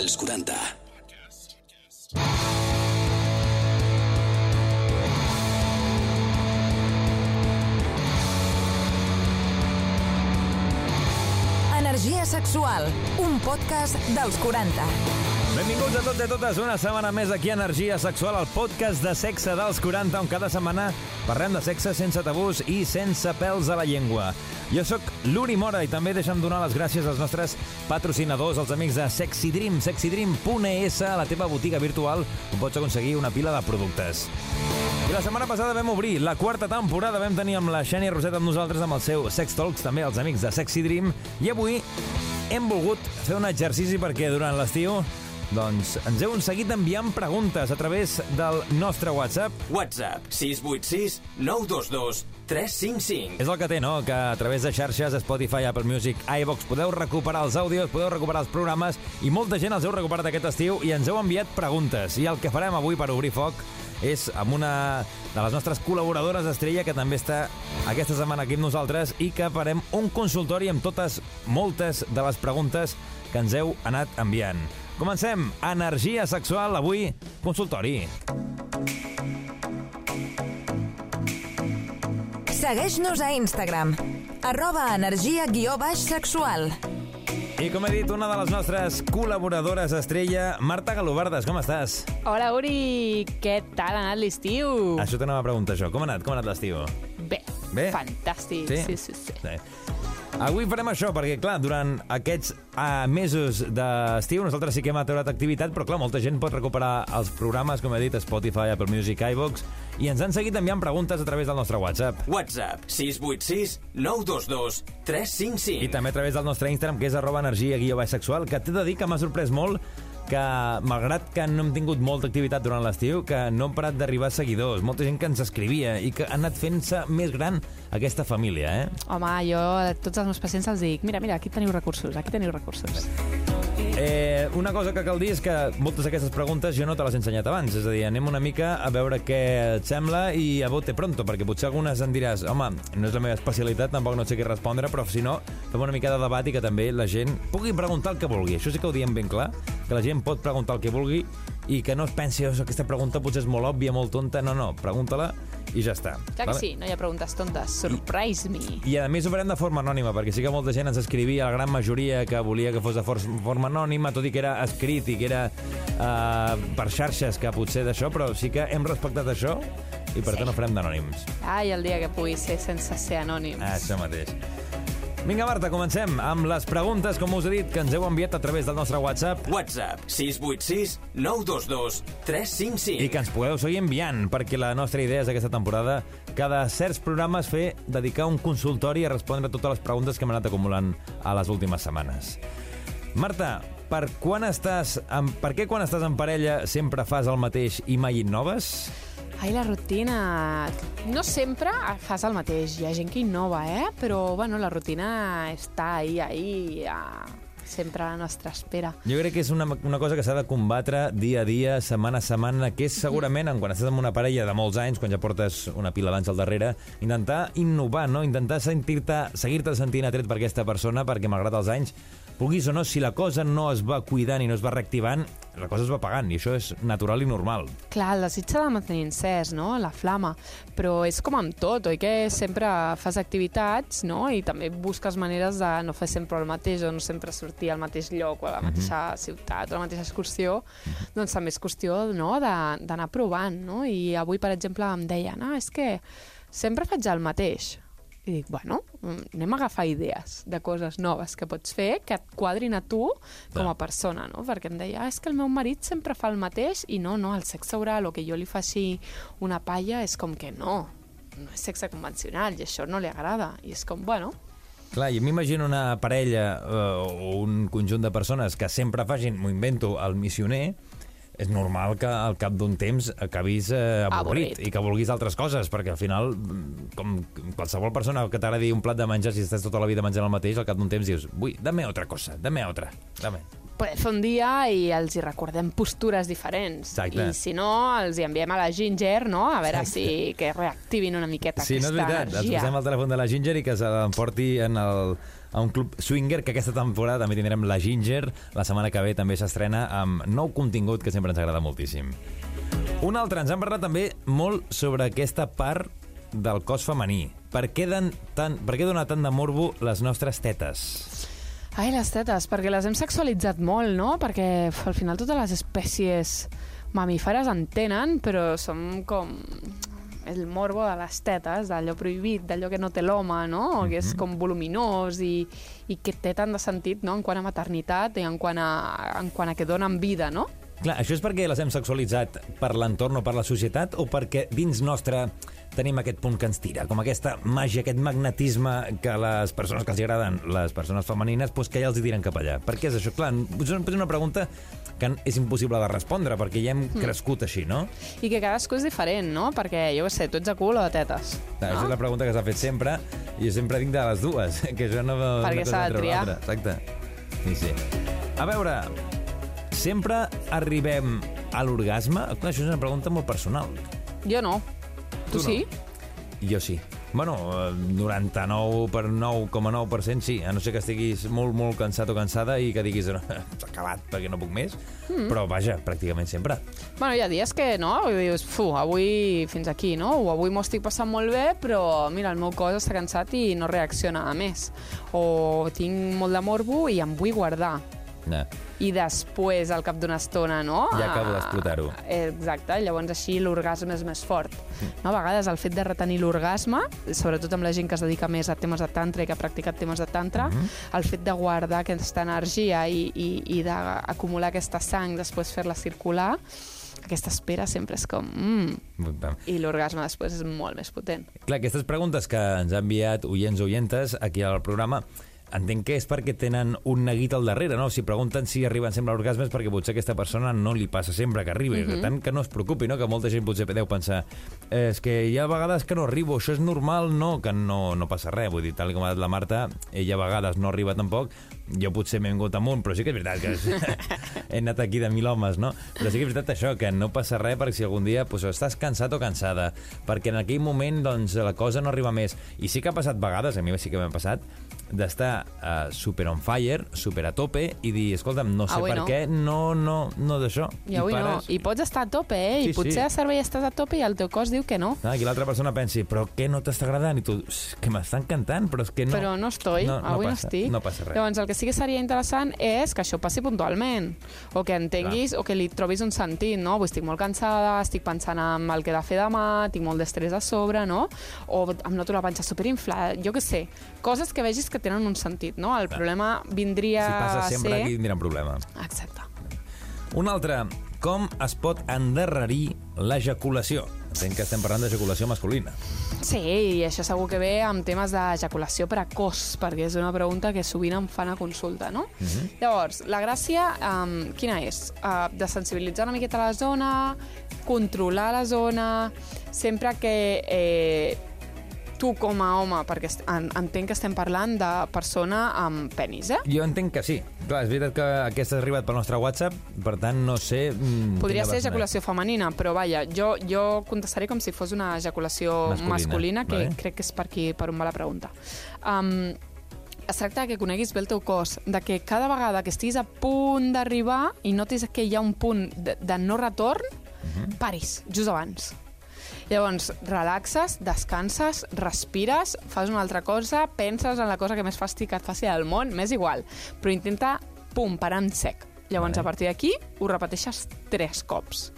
als 40. Energia sexual, un podcast dels 40. Benvinguts a tots i a totes una setmana més aquí a Energia Sexual, el podcast de sexe dels 40, on cada setmana parlem de sexe sense tabús i sense pèls a la llengua. Jo sóc l'Uri Mora i també deixa'm donar les gràcies als nostres patrocinadors, els amics de Sexy Dream, sexydream.es, la teva botiga virtual, on pots aconseguir una pila de productes. I la setmana passada vam obrir la quarta temporada, vam tenir amb la Xènia Roset amb nosaltres amb el seu Sex Talks, també els amics de Sexy Dream, i avui hem volgut fer un exercici perquè durant l'estiu doncs ens heu seguit enviant preguntes a través del nostre WhatsApp. WhatsApp 686 922 355. És el que té, no?, que a través de xarxes, Spotify, Apple Music, iVox, podeu recuperar els àudios, podeu recuperar els programes, i molta gent els heu recuperat aquest estiu i ens heu enviat preguntes. I el que farem avui per obrir foc és amb una de les nostres col·laboradores estrella que també està aquesta setmana aquí amb nosaltres i que farem un consultori amb totes, moltes de les preguntes que ens heu anat enviant. Comencem. Energia sexual, avui, consultori. Segueix-nos a Instagram, arroba energia guió baix sexual. I com he dit, una de les nostres col·laboradores estrella, Marta Galobardes, com estàs? Hola, Uri! Què tal ha anat l'estiu? Això t'anava a preguntar això. Com ha anat? Com ha anat l'estiu? Bé, Bé? fantàstic. Sí? Sí, sí, sí. sí. Avui farem això, perquè, clar, durant aquests uh, mesos d'estiu nosaltres sí que hem aturat activitat, però, clar, molta gent pot recuperar els programes, com he dit, Spotify, Apple Music, iVox, i ens han seguit enviant preguntes a través del nostre WhatsApp. WhatsApp 686 922 355. I també a través del nostre Instagram, que és arroba energia guió sexual, que t'he de dir que m'ha sorprès molt que, malgrat que no hem tingut molta activitat durant l'estiu, que no han parat d'arribar seguidors, molta gent que ens escrivia i que ha anat fent-se més gran aquesta família, eh? Home, jo a tots els meus pacients els dic mira, mira, aquí teniu recursos, aquí teniu recursos. Eh, una cosa que cal dir és que moltes d'aquestes preguntes jo no te les he ensenyat abans, és a dir, anem una mica a veure què et sembla i a bote pronto, perquè potser algunes en diràs home, no és la meva especialitat, tampoc no sé què respondre, però si no, fem una mica de debat i que també la gent pugui preguntar el que vulgui. Això sí que ho diem ben clar, que la gent pot preguntar el que vulgui i que no es pensi, oh, aquesta pregunta potser és molt òbvia, molt tonta, no, no, pregunta-la i ja està. Clar que sí, no hi ha preguntes tontes. Surprise me. I a més ho farem de forma anònima, perquè sí que molta gent ens escrivia, la gran majoria que volia que fos de for forma anònima, tot i que era escrit i que era uh, per xarxes, que potser d'això, però sí que hem respectat això i per Sí. tant ho farem d'anònims. Ai, el dia que pugui ser sense ser anònims. Això mateix. Vinga, Marta, comencem amb les preguntes, com us he dit, que ens heu enviat a través del nostre WhatsApp WhatsApp 686 922 355. i que ens podeu seguir enviant, perquè la nostra idea és aquesta temporada, cada certs programes fer, dedicar un consultori a respondre a totes les preguntes que hem anat acumulant a les últimes setmanes. Marta, per, quan estàs en, per què quan estàs en parella sempre fas el mateix i mai innoves? Ai, la rutina... No sempre fas el mateix. Hi ha gent que innova, eh? Però, bueno, la rutina està ahí, ahí, a... sempre a la nostra espera. Jo crec que és una, una cosa que s'ha de combatre dia a dia, setmana a setmana, que és segurament, en quan estàs amb una parella de molts anys, quan ja portes una pila d'anys al darrere, intentar innovar, no? intentar sentir-te, seguir-te sentint atret per aquesta persona, perquè malgrat els anys, puguis o no, si la cosa no es va cuidant i no es va reactivant, la cosa es va pagant, i això és natural i normal. Clar, el desig s'ha de mantenir encès, no?, la flama, però és com amb tot, oi que sempre fas activitats, no?, i també busques maneres de no fer sempre el mateix o no sempre sortir al mateix lloc o a la mateixa ciutat o a la mateixa excursió, doncs també és qüestió, no?, d'anar provant, no?, i avui, per exemple, em deien, ah, és que sempre faig el mateix, i dic, bueno, mm, anem a agafar idees de coses noves que pots fer que et quadrin a tu com a persona, no? Perquè em deia, ah, és que el meu marit sempre fa el mateix i no, no, el sexe oral o que jo li faci una palla és com que no, no és sexe convencional i això no li agrada. I és com, bueno, Clar, jo m'imagino una parella eh, o un conjunt de persones que sempre facin, m'ho invento, el missioner, és normal que al cap d'un temps acabis eh, avorrit, Avorrit. i que vulguis altres coses, perquè al final, com qualsevol persona que t'agradi un plat de menjar, si estàs tota la vida menjant el mateix, al cap d'un temps dius, ui, dame otra cosa, dame otra, dame. podem fer un dia i els hi recordem postures diferents. Exacte. I si no, els hi enviem a la Ginger, no?, a veure Exacte. si que reactivin una miqueta Sí, no és aquesta veritat. Els energia. posem el telèfon de la Ginger i que se l'emporti en el, a un club swinger que aquesta temporada també tindrem la Ginger. La setmana que ve també s'estrena amb nou contingut que sempre ens agrada moltíssim. Un altre, ens han parlat també molt sobre aquesta part del cos femení. Per què, tant, per què dona tant de morbo les nostres tetes? Ai, les tetes, perquè les hem sexualitzat molt, no? Perquè al final totes les espècies mamíferes en tenen, però som com el morbo de les tetes, d'allò prohibit, d'allò que no té l'home, no? Que és com voluminós i, i que té tant de sentit, no?, en quant a maternitat i en quant a, en quant a que donen vida, no? Clar, això és perquè les hem sexualitzat per l'entorn o per la societat o perquè dins nostre tenim aquest punt que ens tira, com aquesta màgia, aquest magnetisme que les persones que els agraden, les persones femenines, doncs que ja els hi tiren cap allà. Per què és això? Clar, és una- pregunta que és impossible de respondre, perquè ja hem crescut així, no? I que cadascú és diferent, no? Perquè, jo què sé, tu ets de cul o de tetes? Clar, Això és la pregunta que s'ha fet sempre, i jo sempre dic de les dues, que això no... Perquè s'ha de triar. Exacte. Sí, sí. A veure, sempre arribem a l'orgasme? Clar, això és una pregunta molt personal. Jo no. Tu, Tu no. sí? Jo sí. Bueno, eh, 99 per 9,9% sí, a no ser que estiguis molt, molt cansat o cansada i que diguis "No, s'ha acabat perquè no puc més, mm. però vaja, pràcticament sempre. Bueno, hi ha dies que, no, i dius, fu, avui fins aquí, no? O avui m'ho estic passant molt bé, però, mira, el meu cos està cansat i no reacciona a més. O tinc molt de morbo i em vull guardar. No. I després, al cap d'una estona, no? Ja acabo Ah, d'explotar-ho. Exacte, llavors així l'orgasme és més fort. No? A vegades el fet de retenir l'orgasme, sobretot amb la gent que es dedica més a temes de tantra i que ha practicat temes de tantra, el fet de guardar aquesta energia i, i, i d'acumular aquesta sang, després fer-la circular, aquesta espera sempre és com... Mm, I l'orgasme després és molt més potent. Clar, aquestes preguntes que ens ha enviat oients o oientes aquí al programa entenc que és perquè tenen un neguit al darrere, no? Si pregunten si arriben sempre a l'orgasme és perquè potser aquesta persona no li passa sempre que arribi. Per tant, que no es preocupi, no? Que molta gent potser deu pensar eh, és que hi ha vegades que no arribo, això és normal, no? Que no, no passa res. Vull dir, tal com ha dit la Marta, ella a vegades no arriba tampoc, jo potser m'he vingut amunt, però sí que és veritat que he anat aquí de mil homes, no? Però sí que és veritat això, que no passa res perquè si algun dia pues, estàs cansat o cansada, perquè en aquell moment doncs, la cosa no arriba més. I sí que ha passat vegades, a mi sí que m'ha passat, d'estar uh, super on fire, super a tope, i dir, escolta'm, no sé Avui per no. què, no, no, no d'això. I avui no. I pots estar a tope, eh? Sí, I potser sí. a servei estàs a tope i el teu cos diu que no. Ah, I l'altra persona pensi, però què no t'està agradant? I tu, "És que m'està encantant, però és que no... Però no estoy, no, no avui no passa, estic. No passa res. Llavors, el que sí que seria interessant és que això passi puntualment, o que entenguis, o que li trobis un sentit, no? Vull, estic molt cansada, estic pensant en el que he de fer demà, tinc molt d'estrès a sobre, no? O em noto la panxa superinflada, jo què sé. Coses que vegis que tenen un sentit, no? El problema vindria Si passa a sempre, ser... aquí tindrà un problema. Exacte. Un altre, com es pot endarrerir l'ejaculació? Entenc que estem parlant d'ejaculació masculina. Sí, i això segur que ve amb temes d'ejaculació precoç, perquè és una pregunta que sovint em fan a consulta, no? Llavors, la gràcia, um, quina és? Uh, de sensibilitzar una miqueta la zona, controlar la zona, sempre que eh, tu com a home, perquè en, entenc que estem parlant de persona amb penis, eh? Jo entenc que sí. Clar, és veritat que aquesta ha arribat pel nostre WhatsApp, per tant, no sé... mm, Podria ser ejaculació femenina, però vaja, jo, jo contestaré com si fos una ejaculació Masculina, masculina, que vale. crec que és per aquí per on va la pregunta. Um, es tracta que coneguis bé el teu cos, de que cada vegada que estiguis a punt d'arribar i notis que hi ha un punt de, de no retorn, Mhm. paris, just abans. Llavors, relaxes, descanses, respires, fas una altra cosa, penses en la cosa que més fàstic et faci al món, m'és igual, però intenta, pum, parar en sec. Llavors, a partir d'aquí, ho repeteixes tres cops.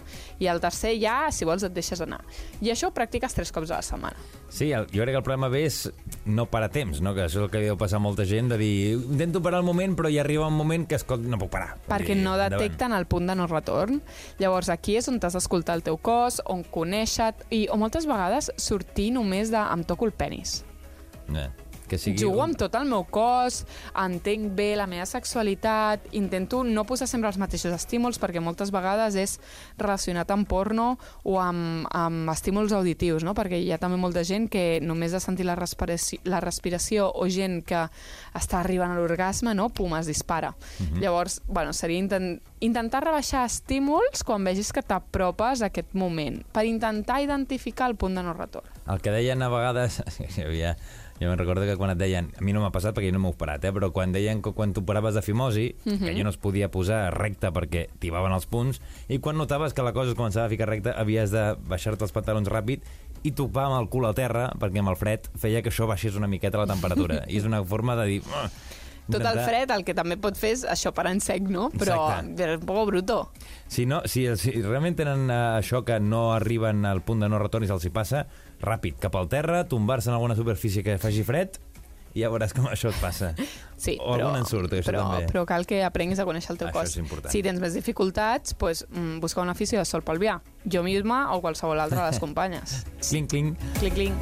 I el tercer ja, si vols, et deixes anar. I això ho practiques tres cops a la setmana. Sí, el, jo crec que el problema ve és no parar temps, no? que això és el que deu passar a molta gent, de dir, intento parar el moment, però hi arriba un moment que, escolta, no puc parar. Perquè dir, no endavant. detecten el punt de no retorn. Llavors, aquí és on t'has d'escoltar el teu cos, on conèixer i, o moltes vegades sortir només de em toco el penis. Eh, que sigui... Jugo amb tot el meu cos, entenc bé la meva sexualitat, intento no posar sempre els mateixos estímuls perquè moltes vegades és relacionat amb porno o amb, amb estímuls auditius, no? perquè hi ha també molta gent que només de sentir la respiració, la respiració o gent que està arribant a l'orgasme, no? pum, es dispara. Llavors, bueno, seria intent, intentar rebaixar estímuls quan vegis que t'apropes a aquest moment, per intentar identificar el punt de no retorn. El que deien a vegades, hi havia, Jo me'n recordo que quan et deien, a mi no m'ha passat perquè jo no m'he operat, eh, però quan deien que quan t'operaves de fimosi, Mhm. que jo no es podia posar recte perquè tibaven els punts, i quan notaves que la cosa es començava a ficar recta, havies de baixar-te els pantalons ràpid i topar amb el cul al terra, perquè amb el fred feia que això baixés una miqueta la temperatura. I és una forma de dir... Tot el fred el que també pot fer és això per en sec, no? Però Exacte. és un poc bruto. Si, no, si, si realment tenen uh, això que no arriben al punt de no retorn i se'ls hi passa, ràpid, cap al terra, tombar-se en alguna superfície que faci fred i ja veuràs com això et passa. Sí, o però, algun ensurt, això però, també. però cal que aprenguis a conèixer el teu Això cos. Si tens més dificultats, pues, mm, busca un afició de sol pelvià. Jo misma o qualsevol altra de les companyes. Clinc, clinc. Clic, clic.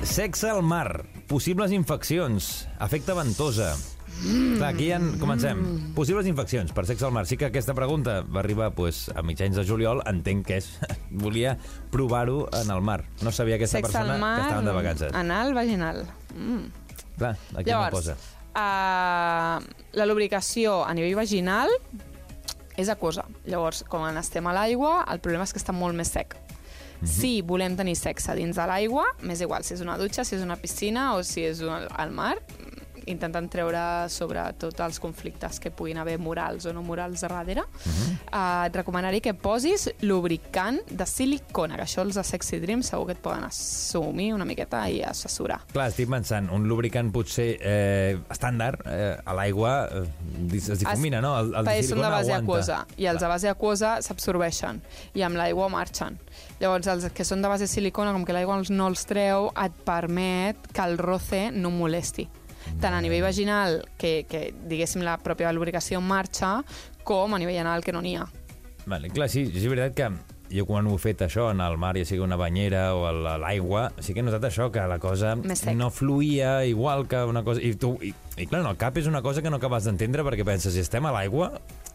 Sexe al mar, possibles infeccions, efecte ventosa. Clar, aquí ja en comencem. Possibles infeccions per sexe al mar. Sí que aquesta pregunta va arribar pues, a mitjans de juliol, entenc que és... Volia provar-ho en el mar. No sabia aquesta Sexe persona mar, que estaven de vacances. anal, vaginal. Mm. Clar, aquí no Llavors, posa. uh, la lubricació a nivell vaginal és aquosa. Llavors, quan estem a l'aigua, el problema és que està molt més sec. Mhm. Si volem tenir sexe dins de l'aigua, m'és igual si és una dutxa, si és una piscina o si és un, al mar, intentant treure sobre tot els conflictes que puguin haver morals o no morals a darrere, uh, et recomanaria que posis lubricant de silicona, que això els de Sexy Dream segur que et poden assumir una miqueta i assessorar. Clar, estic pensant, un lubricant potser eh, estàndard, eh, a l'aigua eh, es difumina, no? El, el de silicona base aguanta. aquosa i els de base aquosa s'absorbeixen i amb l'aigua marxen. Llavors, els que són de base silicona, com que l'aigua no els treu, et permet que el roce no molesti. Tant a nivell vaginal, que, que diguéssim la pròpia lubricació en marxa, com a nivell anal, que no n'hi ha. Vale, clar, sí, és veritat que jo quan ho he fet això en el mar, ja sigui una banyera o a la- a l'aigua, sí que he notat això, que la cosa no fluïa igual que una cosa... I, tu, i, i clar, en el cap és una cosa que no acabes d'entendre perquè penses, si estem a l'aigua,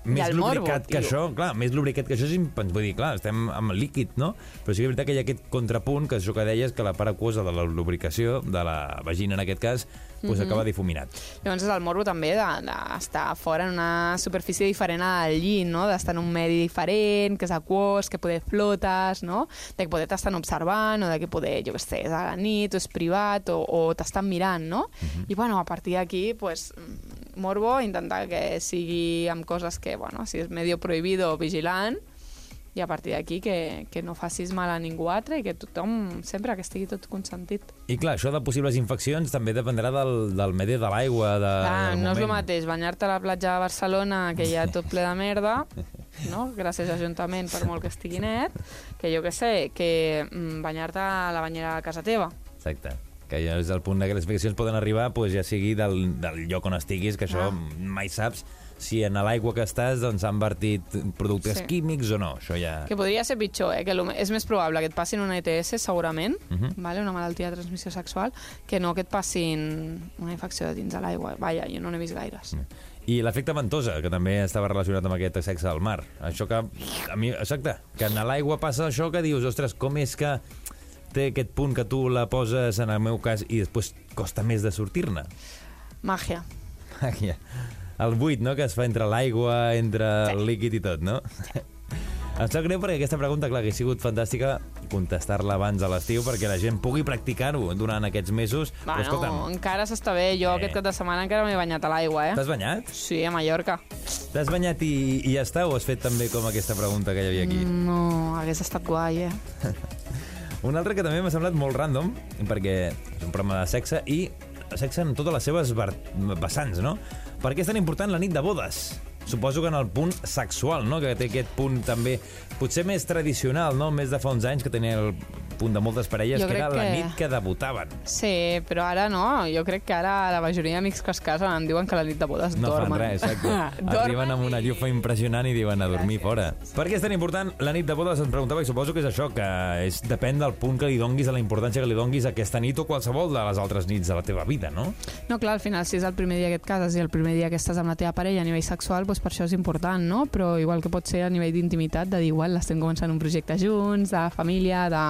més el morbo, lubricat que tio. això, clar, més lubricat que això és impens... Vull dir, clar, estem amb líquid, no? Però sí que és veritat que hi ha aquest contrapunt, que és això que deies, que la part aquosa de la lubricació, de la vagina en aquest cas, pues, Mhm. acaba difuminat. Llavors és el morbo també d'estar de, d'estar fora en una superfície diferent al llit, no? d'estar en un medi diferent, que és aquós, que poder flotes, no? de que poder t'estan observant o de que poder, jo què sé, és a la nit o és privat o, o t'estan mirant, no? I bueno, a partir d'aquí, pues, mm, morbo, intentar que sigui amb coses que, bueno, si és medio prohibido o vigilant, i a partir d'aquí que, que no facis mal a ningú altre i que tothom, sempre que estigui tot consentit. I clar, això de possibles infeccions també dependrà del, del medi de l'aigua, de, del no és el mateix banyar-te a la platja de Barcelona, que hi ha tot ple de merda, no? gràcies a Ajuntament per molt que estigui net, que jo que sé, que mm, banyar-te a la banyera de casa teva. Exacte. Que ja és el punt de que les infeccions poden arribar pues, ja sigui del, del lloc on estiguis, que això Ah. mai saps si en l'aigua que estàs doncs, han vertit productes Sí. químics o no. Això ja... Que podria ser pitjor, eh? que és més probable que et passin una ETS, segurament, Mhm. vale? una malaltia de transmissió sexual, que no que et passin una infecció de dins de l'aigua. Vaja, jo no n'he vist gaires. I l'efecte ventosa, que també estava relacionat amb aquest sexe al mar. Això que, a mi, exacte, que en l'aigua passa això que dius, ostres, com és que té aquest punt que tu la poses, en el meu cas, i després costa més de sortir-ne? Màgia. Ja. El buit, no?, que es fa entre l'aigua, entre Sí. el líquid i tot, no? Em sap greu perquè aquesta pregunta, clar, que ha sigut fantàstica contestar-la abans de l'estiu perquè la gent pugui practicar-ho durant aquests mesos. Però, Bueno, escolta'm, encara s'està bé. Jo Eh. aquest cap de setmana encara m'he banyat a l'aigua, eh? t'has banyat? Sí, a Mallorca. T'has banyat i, i ja està? O has fet també com aquesta pregunta que hi havia aquí? No, hagués estat guai, eh? Un altre que també m'ha semblat molt random, perquè és un programa de sexe, i sexe en totes les seves vessants, no? Per què és tan important la nit de bodes? Suposo que en el punt sexual, no? Que té aquest punt també, potser més tradicional, no? Més de fa uns anys, que tenia el punt de moltes parelles, Jo que era la que- nit que debutaven. Sí, però ara no. Jo crec que ara la majoria d'amics que es casen em diuen que la nit de bodes No dormen. fan res, exacte. Arriben amb una llufa impressionant i diuen a dormir fora. Per què és tan important la nit de bodes? Em preguntava i suposo que és això, que és, depèn del punt que li donguis, de la importància que li donguis a aquesta nit o qualsevol de les altres nits de la teva vida, no? No, clar, al final, si és el primer dia que et cases i el primer dia que estàs amb la teva parella a nivell sexual, doncs per això és important, no? Però igual que pot ser a nivell d'intimitat, de dir, igual, estem començant un projecte junts, de família, de,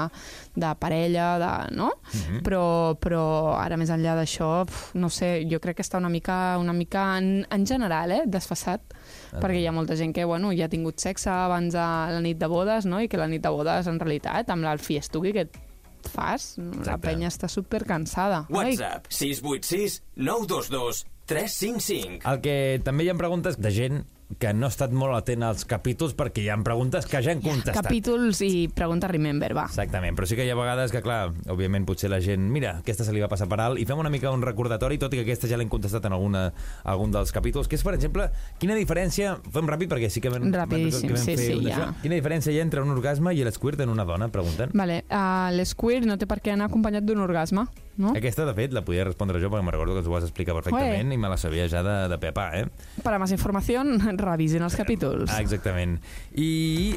de parella, de, no? Mhm. però, però ara més enllà d'això, no sé, jo crec que està una mica, una mica en, en general, eh, desfassat, Ah. perquè hi ha molta gent que, bueno, ja ha tingut sexe abans de la nit de bodes, no? I que la nit de bodes, en realitat, amb el fiestuqui que et fas? La Exacte. penya està super cansada. WhatsApp 686 922 355. El que també hi ha preguntes de gent que no ha estat molt atent als capítols perquè hi ha preguntes que ja han contestat. Capítols i pregunta remember, va. Exactament, però sí que hi ha vegades que, clar, òbviament potser la gent, mira, aquesta se li va passar per alt, i fem una mica un recordatori, tot i que aquesta ja l'hem contestat en alguna, algun dels capítols, que és, per exemple, quina diferència, fem ràpid perquè sí que vam, Rapidíssim, que vam sí, fer sí, ja. Quina diferència hi ha entre un orgasme i l'esquirt en una dona, pregunten? Vale, uh, l'esquir no té per què anar acompanyat d'un orgasme, no? Aquesta, de fet, la podia respondre jo perquè me'n recordo que ens ho vas explicar perfectament Ué. i me la sabia ja de, de pe a pa, eh? Para más información, revisen els capítols. Ah, exactament. I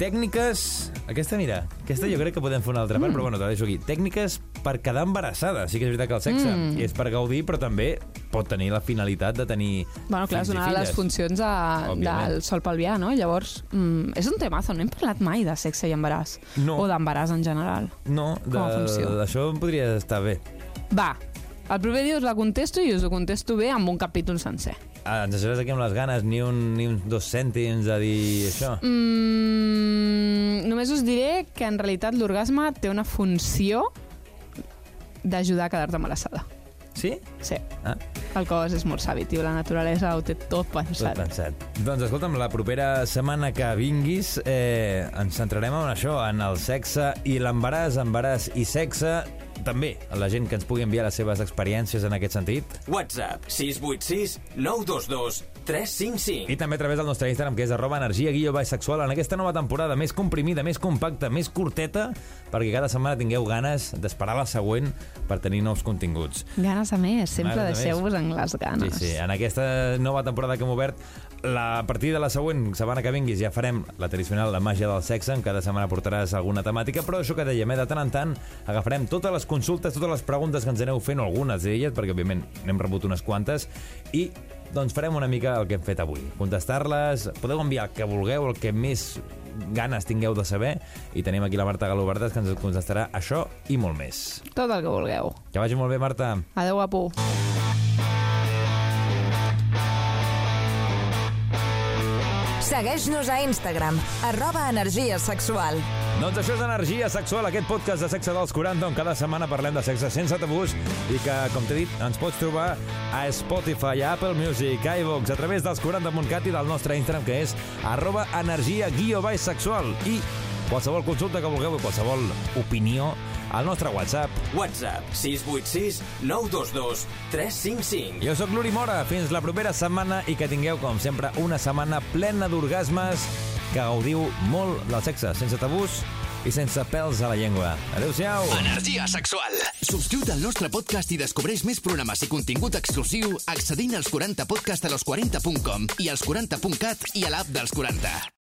tècniques... Aquesta, mira, aquesta jo crec que podem fer una altra part, però bueno, te la deixo aquí. Tècniques per quedar embarassada. Sí que és veritat que el sexe Mm. és per gaudir, però també pot tenir la finalitat de tenir Bueno, clar, és fills i una de les funcions de, Òbviament. del sol pelvià, no? Llavors, mm, és un temazo, no hem parlat mai de sexe i embaràs. No. O d'embaràs en general. No, de... A això podria estar bé. Va, el proper dia us la contesto i us ho contesto bé amb un capítol sencer. Ah, ens deixaràs aquí amb les ganes, ni un, ni uns dos cèntims a dir això. Mm, només us diré que en realitat l'orgasme té una funció d'ajudar a quedar-te embarassada. Sí? Sí, Ah, el cos és molt savi, tio. La naturalesa ho té tot tot pensat. pensat. Doncs escolta'm, la propera setmana que vinguis eh, ens centrarem en això, en el sexe i l'embaràs, embaràs i sexe, també a la gent que ens pugui enviar les seves experiències en aquest sentit. WhatsApp 686 922 355. I també a través del nostre Instagram, que és arroba energia guió baix sexual, en aquesta nova temporada més comprimida, més compacta, més curteta, perquè cada setmana tingueu ganes d'esperar la següent per tenir nous continguts. Ganes a més, sempre deixeu-vos en les Sí, ganes. sí, en aquesta nova temporada que hem obert, la, a partir de la següent setmana que vinguis ja farem la tradicional La màgia del sexe, en cada setmana portaràs alguna temàtica, però això que dèiem, eh, de tant en tant agafarem totes les consultes, totes les preguntes que ens aneu fent, algunes d'elles, perquè òbviament n'hem rebut unes quantes, i doncs farem una mica el que hem fet avui. Contestar-les, podeu enviar el que vulgueu, el que més ganes tingueu de saber, i tenim aquí la Marta Galobertes que ens contestarà això i molt més. Tot el que vulgueu. Que vagi molt bé, Marta. Adeu, guapo. Segueix-nos a Instagram, arroba energia sexual. Doncs això és Energia Sexual, aquest podcast de sexe dels 40, on cada setmana parlem de sexe sense tabús i que, com t'he dit, ens pots trobar a Spotify, a Apple Music, a iVox, a través dels 40.cat i del nostre Instagram, que és arroba energia guió baix sexual. I qualsevol consulta que vulgueu i qualsevol opinió al nostre WhatsApp. WhatsApp 686 922 355. Jo sóc l'Uri Mora, fins la propera setmana i que tingueu, com sempre, una setmana plena d'orgasmes, que gaudiu molt del sexe, sense tabús i sense pèls a la llengua. Adéu-siau! Energia sexual. Subscriu't al nostre podcast i descobreix més programes i contingut exclusiu accedint als 40podcast a los40.com i als 40.cat i a l'app dels 40.